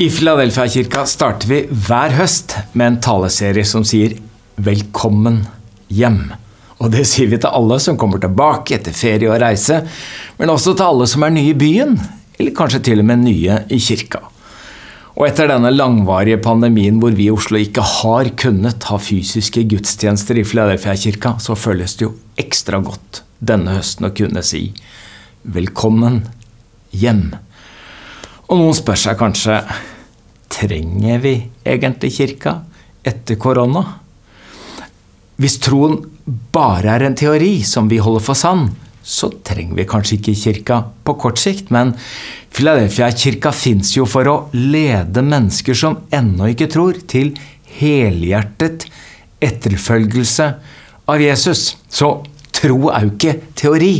I Filadelfia-kirka starter vi hver høst med en taleserie som sier 'Velkommen hjem'. Og det sier vi til alle som kommer tilbake etter ferie og reise, men også til alle som er nye i byen, eller kanskje til og med nye i kirka. Og etter denne langvarige pandemien hvor vi i Oslo ikke har kunnet ha fysiske gudstjenester i Filadelfia-kirka, så føles det jo ekstra godt denne høsten å kunne si 'Velkommen hjem'. Og noen spør seg kanskje trenger vi egentlig kirka etter korona? Hvis troen bare er en teori som vi holder for sann, så trenger vi kanskje ikke kirka på kort sikt, men Filadelfia-kirka fins jo for å lede mennesker som ennå ikke tror, til helhjertet etterfølgelse av Jesus. Så Tro er jo ikke teori,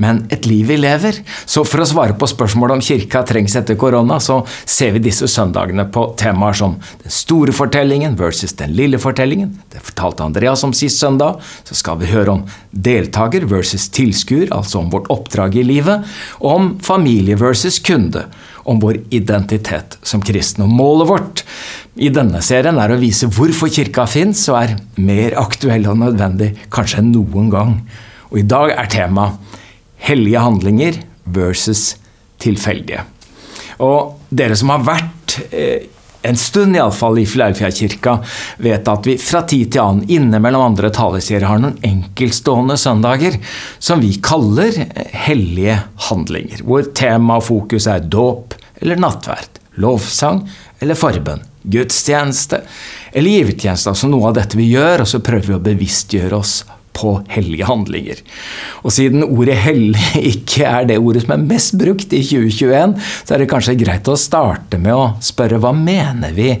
men et liv vi lever. Så for å svare på spørsmålet om kirka trengs etter korona, så ser vi disse søndagene på temaer som den store fortellingen versus den lille fortellingen. Det fortalte Andreas om sist søndag. Så skal vi høre om deltaker versus tilskuer, altså om vårt oppdrag i livet. Og om familie versus kunde om vår identitet som kristne. Og målet vårt i denne serien er å vise hvorfor kirka fins og er mer aktuell og nødvendig kanskje enn noen gang. Og i dag er tema hellige handlinger versus tilfeldige. Og dere som har vært eh, en stund iallfall i Filadelfia-kirka, vet at vi fra tid til annen innimellom andre taleserier har noen enkeltstående søndager som vi kaller hellige handlinger. Hvor tema og fokus er dåp eller nattverd, lovsang eller forbønn, gudstjeneste eller givertjeneste. Altså noe av dette vi gjør, og så prøver vi å bevisstgjøre oss på hellige handlinger. Og siden ordet 'hellig' ikke er det ordet som er mest brukt i 2021, så er det kanskje greit å starte med å spørre hva mener vi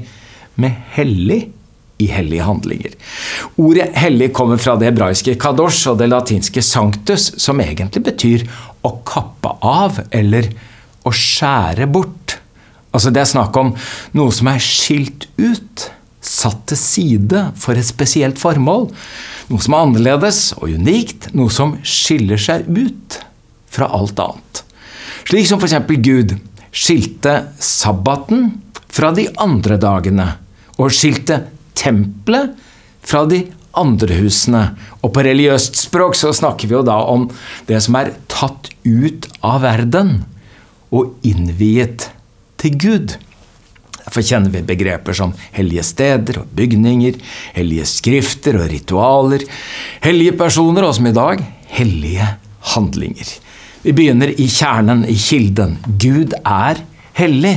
med hellig i hellige handlinger? Ordet 'hellig' kommer fra det hebraiske 'kadosh' og det latinske 'sanctus', som egentlig betyr å kappe av eller å skjære bort. Altså Det er snakk om noe som er skilt ut, satt til side for et spesielt formål. Noe som er annerledes og unikt, noe som skiller seg ut fra alt annet. Slik som f.eks. Gud skilte sabbaten fra de andre dagene, og skilte tempelet fra de andre husene. Og på religiøst språk så snakker vi jo da om det som er tatt ut av verden og innviet til Gud. Derfor kjenner vi begreper som hellige steder og bygninger, hellige skrifter og ritualer, hellige personer, og som i dag hellige handlinger. Vi begynner i kjernen, i kilden. Gud er hellig.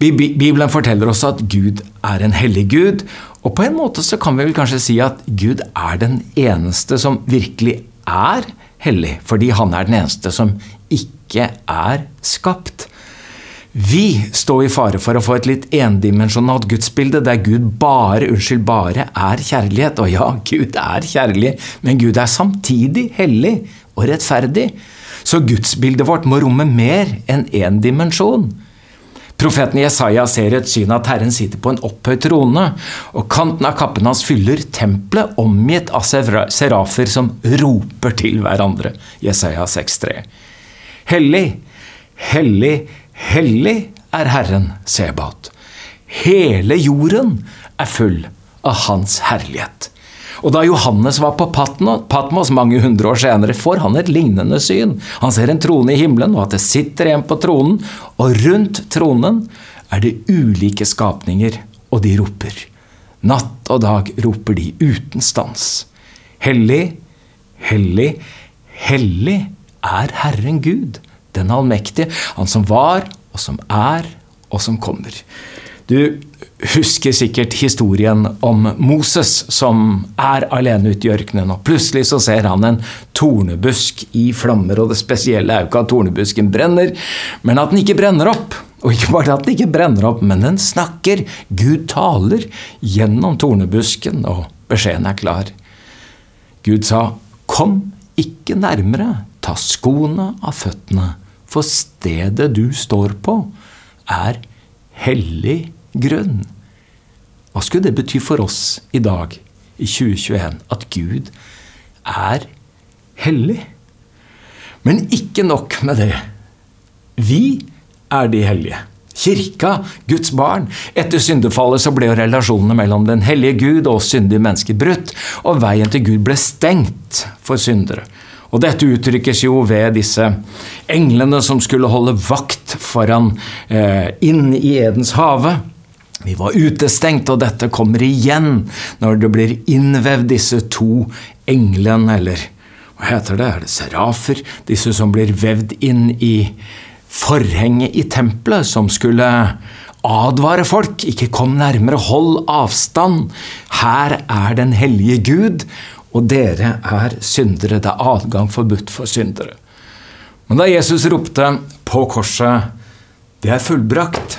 Bibelen forteller oss at Gud er en hellig Gud. Og på en måte så kan vi vel kanskje si at Gud er den eneste som virkelig er hellig, fordi han er den eneste som ikke er skapt. Vi står i fare for å få et litt endimensjonalt gudsbilde der Gud bare, unnskyld, bare er kjærlighet. Og ja, Gud er kjærlig, men Gud er samtidig hellig og rettferdig. Så gudsbildet vårt må romme mer enn én dimensjon. Profeten Jesaja ser et syn at Herren sitter på en opphøyd trone, og kanten av kappen hans fyller tempelet, omgitt av serafer som roper til hverandre. Jesaja 6,3. Hellig, hellig, Hellig er Herren Sebat. Hele jorden er full av Hans herlighet. Og da Johannes var på Patmos mange hundre år senere, får han et lignende syn. Han ser en trone i himmelen, og at det sitter en på tronen, og rundt tronen er det ulike skapninger, og de roper. Natt og dag roper de uten stans. Hellig, hellig, hellig er Herren Gud den allmektige, han som var, og som er, og som kommer. Du husker sikkert historien om Moses som er alene ute i ørkenen, og plutselig så ser han en tornebusk i flammer, og det spesielle er jo ikke at tornebusken brenner, men at den ikke brenner opp. Og ikke bare at den ikke brenner opp, men den snakker. Gud taler gjennom tornebusken, og beskjeden er klar. Gud sa, 'Kom ikke nærmere, ta skoene av føttene', for stedet du står på, er hellig grunn. Hva skulle det bety for oss i dag, i 2021, at Gud er hellig? Men ikke nok med det. Vi er de hellige. kirka, Guds barn. Etter syndefallet så ble jo relasjonene mellom den hellige Gud og syndige mennesker brutt, og veien til Gud ble stengt for syndere. Og dette uttrykkes jo ved disse englene som skulle holde vakt foran eh, inn i Edens hage. Vi var utestengt, og dette kommer igjen når det blir innvevd disse to englene, eller hva heter det, er det serafer? Disse som blir vevd inn i forhenget i tempelet, som skulle advare folk. Ikke kom nærmere, hold avstand. Her er den hellige Gud, og dere er syndere. Det er adgang forbudt for syndere. Men da Jesus ropte på korset 'Det er fullbrakt',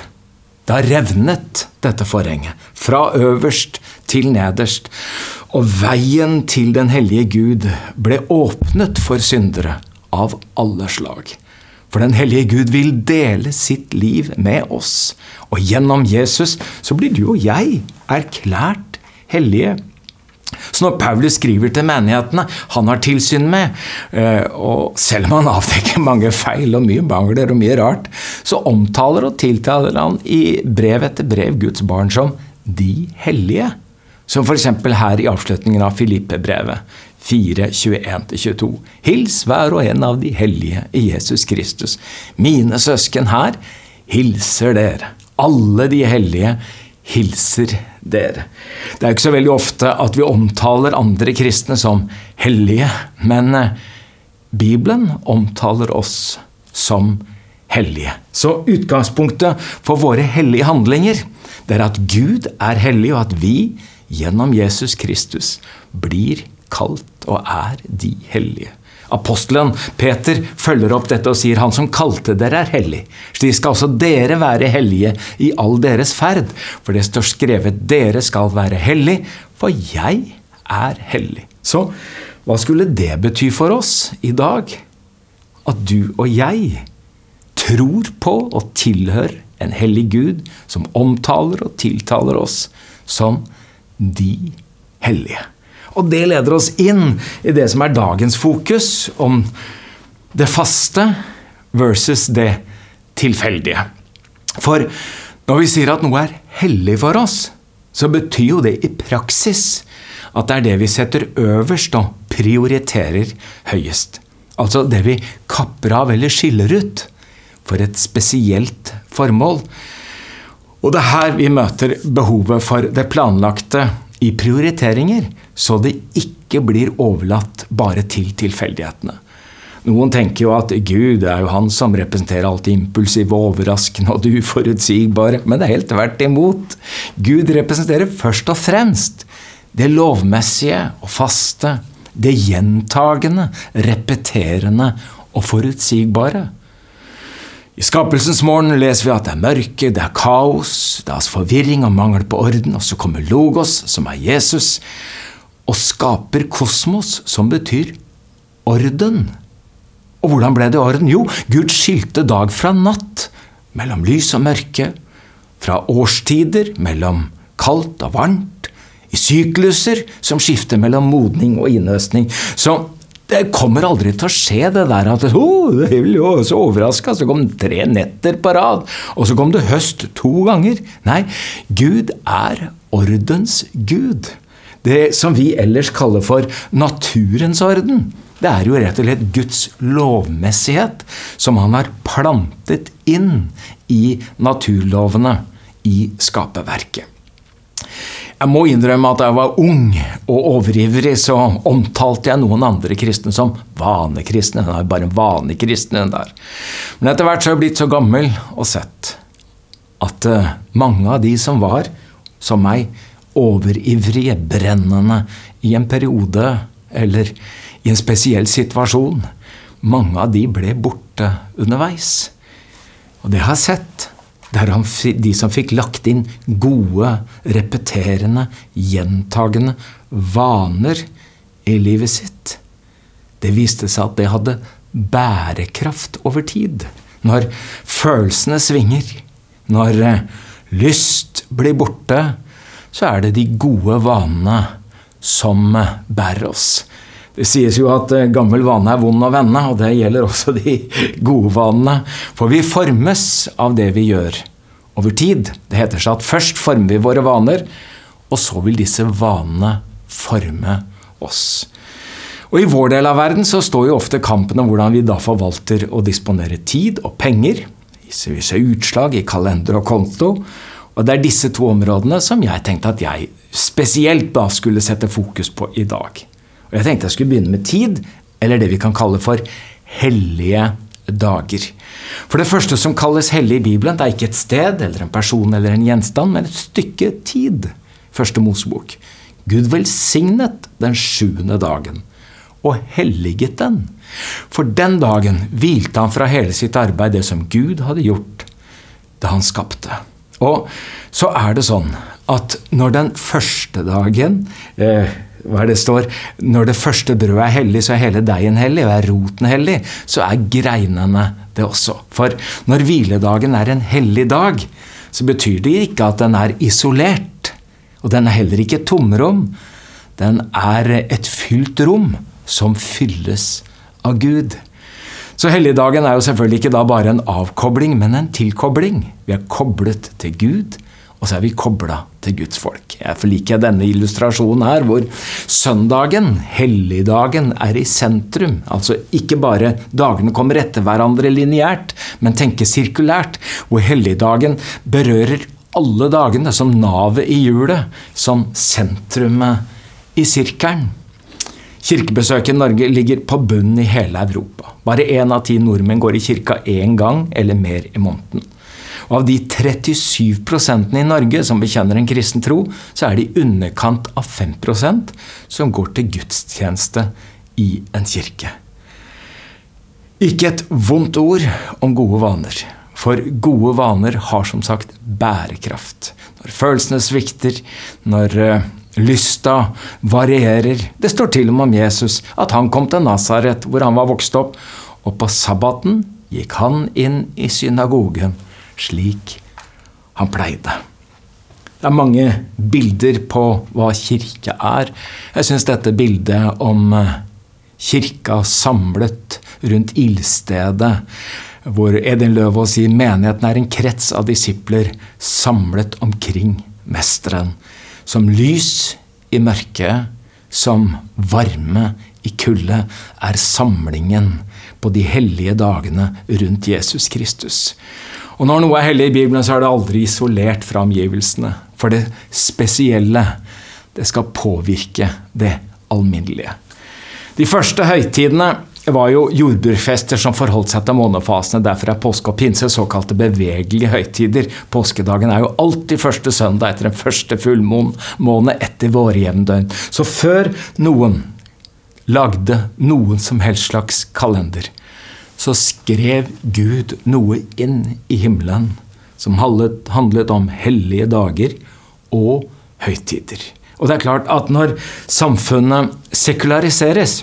da revnet dette forhenget. Fra øverst til nederst. Og veien til den hellige Gud ble åpnet for syndere av alle slag. For den hellige Gud vil dele sitt liv med oss. Og gjennom Jesus så blir du og jeg erklært hellige. Så når Paulus skriver til menighetene han har tilsyn med, eh, og selv om han avdekker mange feil og mye mangler og mye rart, så omtaler og tiltaler han i brev etter brev Guds barn som de hellige. Som f.eks. her i avslutningen av Filippe-brevet 4.21-22. Hils hver og en av de hellige i Jesus Kristus. Mine søsken her hilser dere. Alle de hellige hilser dere. Det er ikke så veldig ofte at vi omtaler andre kristne som hellige, men eh, Bibelen omtaler oss som hellige. Så utgangspunktet for våre hellige handlinger det er at Gud er hellig, og at vi gjennom Jesus Kristus blir kalt og er de hellige. Apostelen Peter følger opp dette og sier han som kalte dere er hellig. Slik skal også dere være hellige i all deres ferd. For det står skrevet dere skal være hellig, for jeg er hellig. Så hva skulle det bety for oss i dag? At du og jeg tror på og tilhører en hellig Gud som omtaler og tiltaler oss som de hellige. Og det leder oss inn i det som er dagens fokus, om det faste versus det tilfeldige. For når vi sier at noe er hellig for oss, så betyr jo det i praksis at det er det vi setter øverst og prioriterer høyest. Altså det vi kapper av eller skiller ut for et spesielt formål. Og det er her vi møter behovet for det planlagte i prioriteringer, så det ikke blir overlatt bare til tilfeldighetene. Noen tenker jo at Gud er jo han som representerer alt det impulsive, overraskende og det uforutsigbare, men det er helt tvert imot. Gud representerer først og fremst det lovmessige og faste, det gjentagende, repeterende og forutsigbare. I skapelsens morgen leser vi at det er mørke, det er kaos, det er forvirring og mangel på orden, og så kommer Logos, som er Jesus, og skaper kosmos, som betyr orden. Og hvordan ble det orden? Jo, Gud skilte dag fra natt, mellom lys og mørke, fra årstider, mellom kaldt og varmt, i sykluser som skifter mellom modning og innhøstning. Så det kommer aldri til å skje, det der at oh, vil jo så overraska, så kom tre netter på rad, og så kom det høst to ganger. Nei, Gud er ordens gud. Det som vi ellers kaller for naturens orden. Det er jo rett og slett Guds lovmessighet som han har plantet inn i naturlovene i skaperverket. Jeg må innrømme at da jeg var ung og overivrig, så omtalte jeg noen andre kristne som vanekristne. Den er bare vanekristne der. Men etter hvert så har jeg blitt så gammel og sett at eh, mange av de som var, som meg, overivrige, brennende i en periode eller i en spesiell situasjon, mange av de ble borte underveis. Og det har jeg sett. Det er de som fikk lagt inn gode, repeterende, gjentagende vaner i livet sitt. Det viste seg at det hadde bærekraft over tid. Når følelsene svinger, når eh, lyst blir borte, så er det de gode vanene som eh, bærer oss. Det sies jo at eh, gammel vane er vond å vende, og det gjelder også de gode vanene. For vi formes av det vi gjør, over tid. Det heter seg at først former vi våre vaner, og så vil disse vanene forme oss. Og I vår del av verden så står jo ofte kampen om hvordan vi da forvalter og disponerer tid og penger. Vi ser utslag i kalender og konto. Og Det er disse to områdene som jeg tenkte at jeg spesielt da skulle sette fokus på i dag. Og Jeg tenkte jeg skulle begynne med tid, eller det vi kan kalle for hellige dager. For det første som kalles hellig i Bibelen, det er ikke et sted eller en person eller en gjenstand, men et stykke tid. Første Mosebok. Gud velsignet den sjuende dagen og helliget den. For den dagen hvilte han fra hele sitt arbeid, det som Gud hadde gjort da han skapte. Og så er det sånn at når den første dagen eh, hva er det står? Når det første brødet er hellig, så er hele deigen hellig, og er roten hellig, så er greinene det også. For når hviledagen er en hellig dag, så betyr det ikke at den er isolert. Og den er heller ikke et tomrom. Den er et fylt rom som fylles av Gud. Så helligdagen er jo selvfølgelig ikke da bare en avkobling, men en tilkobling. Vi er koblet til Gud, og så er vi kobla til Guds folk. Jeg forliker denne illustrasjonen her, hvor søndagen, helligdagen, er i sentrum. Altså ikke bare dagene kommer etter hverandre lineært, men tenke sirkulært. Hvor helligdagen berører alle dagene som navet i hjulet, som sentrumet i sirkelen. Kirkebesøket i Norge ligger på bunnen i hele Europa. Bare én av ti nordmenn går i kirka én gang eller mer i måneden. Av de 37% i Norge som bekjenner en kristen tro, så er det i underkant av 5 som går til gudstjeneste i en kirke. Ikke et vondt ord om gode vaner. For gode vaner har som sagt bærekraft. Når følelsene svikter, når eh, lysta varierer Det står til og med om Jesus at han kom til Nasaret, hvor han var vokst opp, og på sabbaten gikk han inn i synagogen slik han pleide. Det er mange bilder på hva kirke er. Jeg syns dette bildet om eh, kirka samlet rundt ildstedet hvor Edin Løvaas sier menigheten er en krets av disipler samlet omkring mesteren. Som lys i mørket, som varme i kulde, er samlingen på de hellige dagene rundt Jesus Kristus. Og når noe er hellig i Bibelen, så er det aldri isolert fra omgivelsene. For det spesielle, det skal påvirke det alminnelige. De første høytidene var jo jordbruksfester som forholdt seg til månefasene. Derfor er påske og pinse såkalte bevegelige høytider. Påskedagen er jo alltid første søndag etter den første fullmåne etter vårjevndøgn. Så før noen lagde noen som helst slags kalender, så skrev Gud noe inn i himmelen som handlet om hellige dager og høytider. Og det er klart at når samfunnet sekulariseres,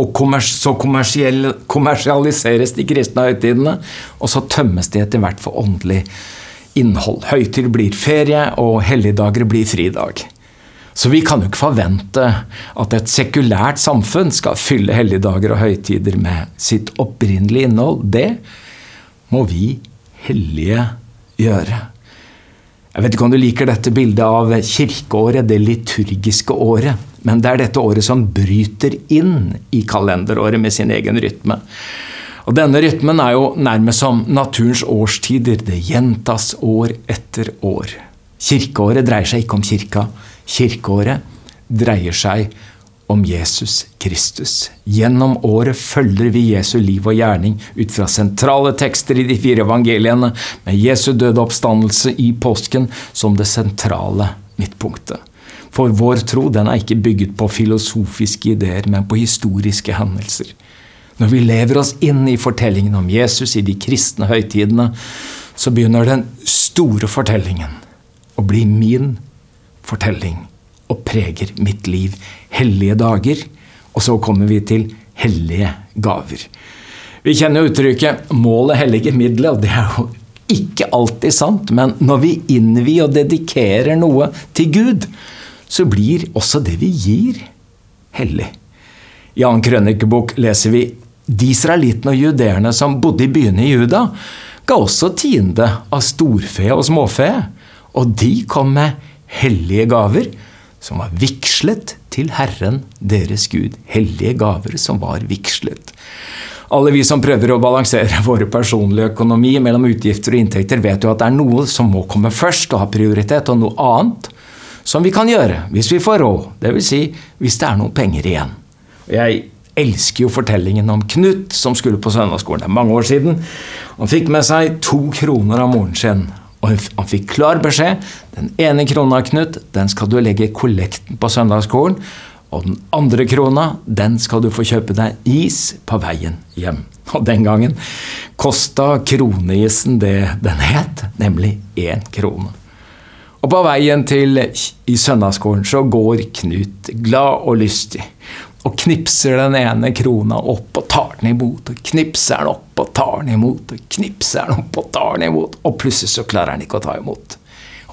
og så kommersialiseres de kristne høytidene, og så tømmes de etter hvert for åndelig innhold. Høytider blir ferie, og helligdager blir fridag. Så vi kan jo ikke forvente at et sekulært samfunn skal fylle helligdager og høytider med sitt opprinnelige innhold. Det må vi hellige gjøre. Jeg vet ikke om du liker dette bildet av kirkeåret, det liturgiske året. Men det er dette året som bryter inn i kalenderåret med sin egen rytme. Og Denne rytmen er jo nærmest som naturens årstider. Det gjentas år etter år. Kirkeåret dreier seg ikke om kirka. Kirkeåret dreier seg om Jesus Kristus. Gjennom året følger vi Jesu liv og gjerning ut fra sentrale tekster i de fire evangeliene, med Jesu døde oppstandelse i påsken som det sentrale midtpunktet. For vår tro den er ikke bygget på filosofiske ideer, men på historiske hendelser. Når vi lever oss inn i fortellingen om Jesus i de kristne høytidene, så begynner den store fortellingen å bli min fortelling og preger mitt liv. Hellige dager. Og så kommer vi til hellige gaver. Vi kjenner uttrykket 'målet hellige middelet', og det er jo ikke alltid sant. Men når vi innvier og dedikerer noe til Gud, så blir også det vi gir, hellig. I annen krønikebok leser vi de israelittene og judeerne som bodde i byene i Juda, ga også tiende av storfe og småfe, og de kom med hellige gaver, som var vigslet til Herren deres Gud. Hellige gaver som var vigslet. Alle vi som prøver å balansere våre personlige økonomi mellom utgifter og inntekter, vet jo at det er noe som må komme først og ha prioritet, og noe annet som vi kan gjøre hvis vi får råd. Dvs. Si, hvis det er noen penger igjen. Jeg elsker jo fortellingen om Knut som skulle på søndagsskolen. Det er mange år siden. Han fikk med seg to kroner av moren sin. Og han fikk klar beskjed. Den ene krona, Knut, den skal du legge i kollekten på søndagsskolen. Og den andre krona, den skal du få kjøpe deg is på veien hjem. Og den gangen kosta kroneisen det den het, nemlig én krone. Og på veien til i søndagsskolen så går Knut glad og lystig og knipser den ene krona opp og tar den imot, og knipser den opp og tar den imot, og knipser den opp og tar den imot, og plutselig så klarer han ikke å ta imot.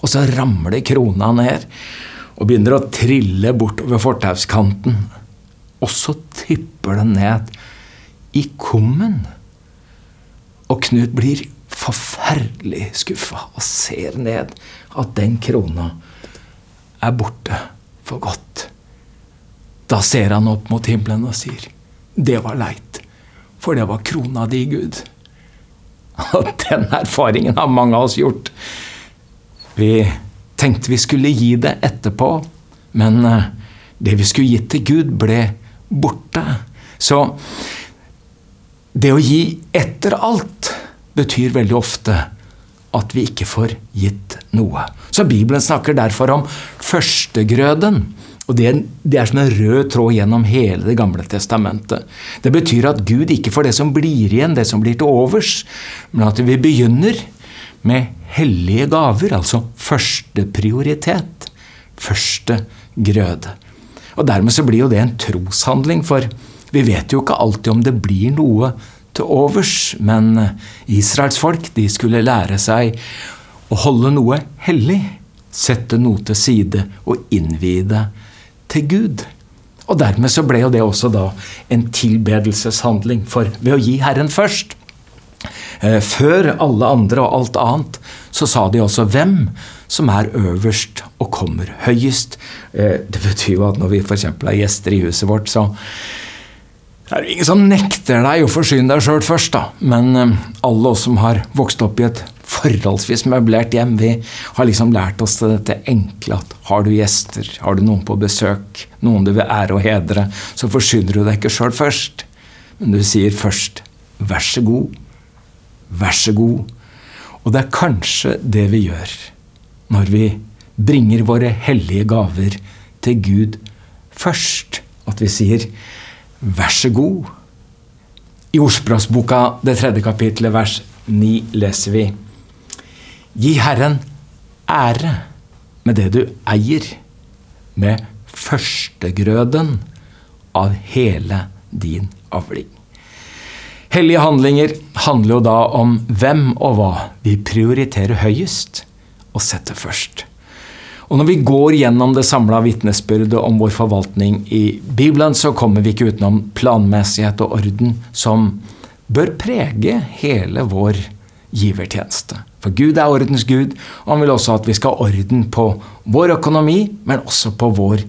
Og så ramler krona ned og begynner å trille bortover fortauskanten. Og så tipper den ned i kummen. Og Knut blir forferdelig skuffa og ser ned at den krona er borte for godt. Da ser han opp mot himmelen og sier, 'Det var leit, for det var krona di, Gud'. Og den erfaringen har mange av oss gjort. Vi tenkte vi skulle gi det etterpå, men eh, det vi skulle gitt til Gud, ble borte. Så det å gi etter alt betyr veldig ofte at vi ikke får gitt noe. Så Bibelen snakker derfor om førstegrøden. Og det, det, er som en rød tråd gjennom hele Det gamle testamentet. Det betyr at Gud ikke får det som blir igjen, det som blir til overs, men at vi begynner med hellige gaver, altså første prioritet. Første grøde. Og Dermed så blir jo det en troshandling, for vi vet jo ikke alltid om det blir noe til overs, men Israels folk de skulle lære seg å holde noe hellig, sette noe til side og innvie det til Gud. Og dermed så ble jo det også da en tilbedelseshandling, for ved å gi Herren først, eh, før alle andre og alt annet, så sa de også hvem som er øverst og kommer høyest. Eh, det betyr jo at når vi f.eks. er gjester i huset vårt, så er det ingen som nekter deg å forsyne deg sjøl først, da. Men eh, alle oss som har vokst opp i et forholdsvis møblert hjem, vi har liksom lært oss dette enkle at har du gjester, har du noen på besøk, noen du vil ære og hedre, så forsyner du deg ikke sjøl først. Men du sier først 'vær så god', 'vær så god'. Og det er kanskje det vi gjør når vi bringer våre hellige gaver til Gud først. At vi sier Vær så god. I Ordspråksboka, det tredje kapitlet, vers 9, leser vi Gi Herren ære med det du eier, med førstegrøden av hele din avling. Hellige handlinger handler jo da om hvem og hva vi prioriterer høyest og setter først. Og når vi går gjennom det samla vitnesbyrdet om vår forvaltning i Bibelen, så kommer vi ikke utenom planmessighet og orden som bør prege hele vår givertjeneste. For Gud er ordens Gud, og han vil også at vi skal ha orden på vår økonomi, men også på vår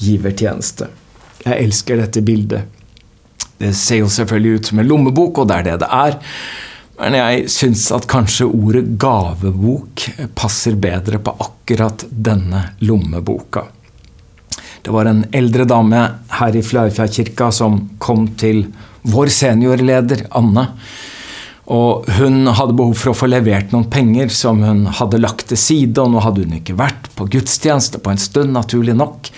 givertjeneste. Jeg elsker dette bildet. Det ser jo selvfølgelig ut som en lommebok, og det er det det er. Men jeg syns at kanskje ordet gavebok passer bedre på akkurat denne lommeboka. Det var en eldre dame her i Flaufjellkirka som kom til vår seniorleder, Anne. Og hun hadde behov for å få levert noen penger som hun hadde lagt til side, og nå hadde hun ikke vært på gudstjeneste på en stund, naturlig nok.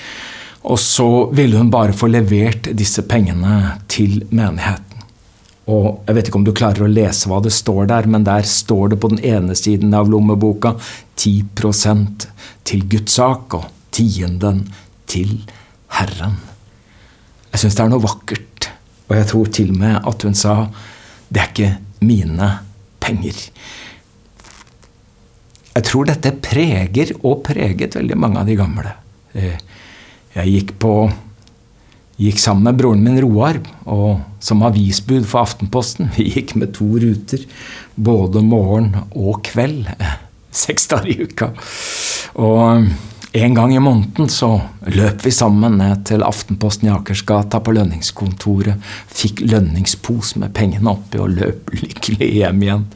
Og så ville hun bare få levert disse pengene til menigheten. Og Jeg vet ikke om du klarer å lese hva det står der, men der står det på den ene siden av lommeboka 10% til Guds sak og tienden til Herren. Jeg syns det er noe vakkert, og jeg tror til og med at hun sa det er ikke mine penger. Jeg tror dette preger og preget veldig mange av de gamle. Eh, jeg gikk på gikk sammen med broren min Roar og som avisbud for Aftenposten. Vi gikk med to ruter, både morgen og kveld. Seks dager i uka. Og en gang i måneden så løp vi sammen ned til Aftenposten i Akersgata på lønningskontoret. Fikk lønningspose med pengene oppi og løp lykkelig hjem igjen.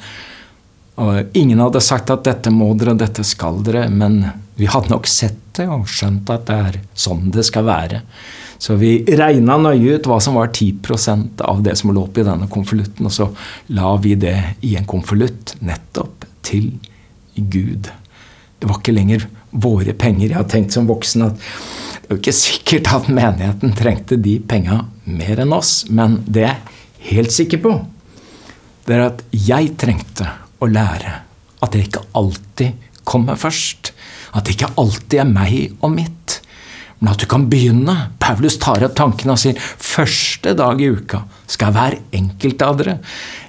Og ingen hadde sagt at dette må dere, dette skal dere, men vi hadde nok sett det og skjønt at det er sånn det skal være. Så vi regna nøye ut hva som var 10% av det som lå oppi denne konvolutten, og så la vi det i en konvolutt nettopp til Gud. Det var ikke lenger våre penger. Jeg har tenkt som voksen at det er jo ikke sikkert at menigheten trengte de penga mer enn oss, men det jeg er helt sikker på, det er at jeg trengte å lære at det ikke alltid kommer først. At det ikke alltid er meg og mitt. Men at du kan begynne. Paulus tar opp tankene og sier første dag i uka skal hver enkelt av dere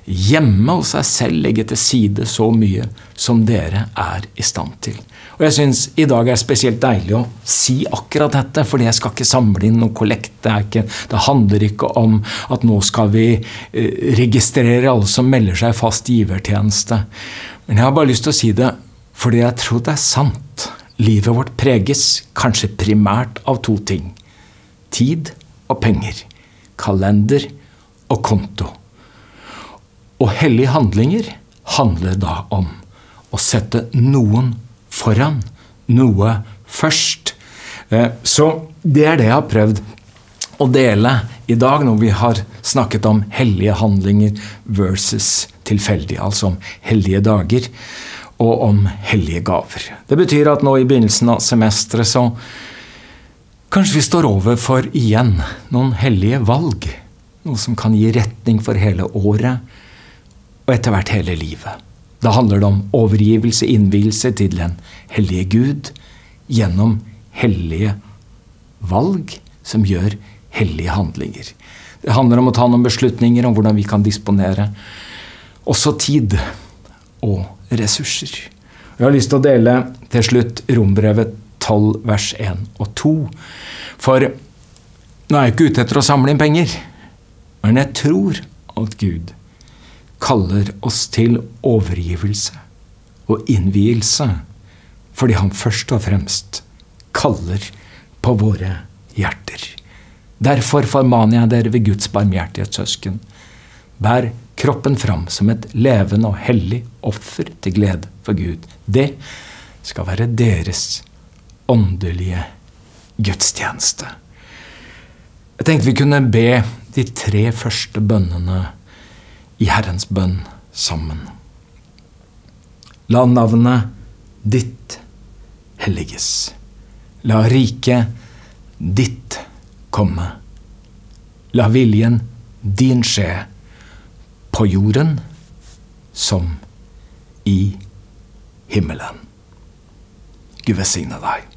hjemme hos seg selv legge til side så mye som dere er i stand til. Og jeg syns i dag er spesielt deilig å si akkurat dette, fordi jeg skal ikke samle inn noe kollekt. Det, det, handler ikke om at nå skal vi eh, registrere alle som melder seg fast givertjeneste. Men jeg har bare lyst til å si det fordi jeg tror det er sant. Livet vårt preges kanskje primært av to ting. Tid og penger. Kalender og konto. Og hellige handlinger handler da om å sette noen foran. Noe først. Eh, så det er det jeg har prøvd å dele i dag, når vi har snakket om hellige handlinger versus tilfeldige, altså om hellige dager og om hellige gaver. Det betyr at nå i begynnelsen av semesteret så Kanskje vi står overfor igjen noen hellige valg. Noe som kan gi retning for hele året, og etter hvert hele livet. Da handler det om overgivelse, innvielse til den hellige Gud gjennom hellige valg som gjør hellige handlinger. Det handler om å ta noen beslutninger om hvordan vi kan disponere også tid og ressurser. Jeg har lyst til å dele til slutt Rombrevet 12 vers 1 og 2. For nå er jeg ikke ute etter å samle inn penger, men jeg tror at Gud kaller oss til overgivelse og innvielse fordi han først og fremst kaller på våre hjerter. Derfor formaner jeg dere ved Guds barmhjertighetssøsken. Bær kroppen fram som et levende og hellig offer til glede for Gud. Det skal være deres åndelige gudstjeneste. Jeg tenkte vi kunne be de tre første bønnene i Herrens bønn sammen. La navnet ditt helliges. La riket ditt komme. La viljen din skje på jorden som i himmelen. Gud velsigne deg.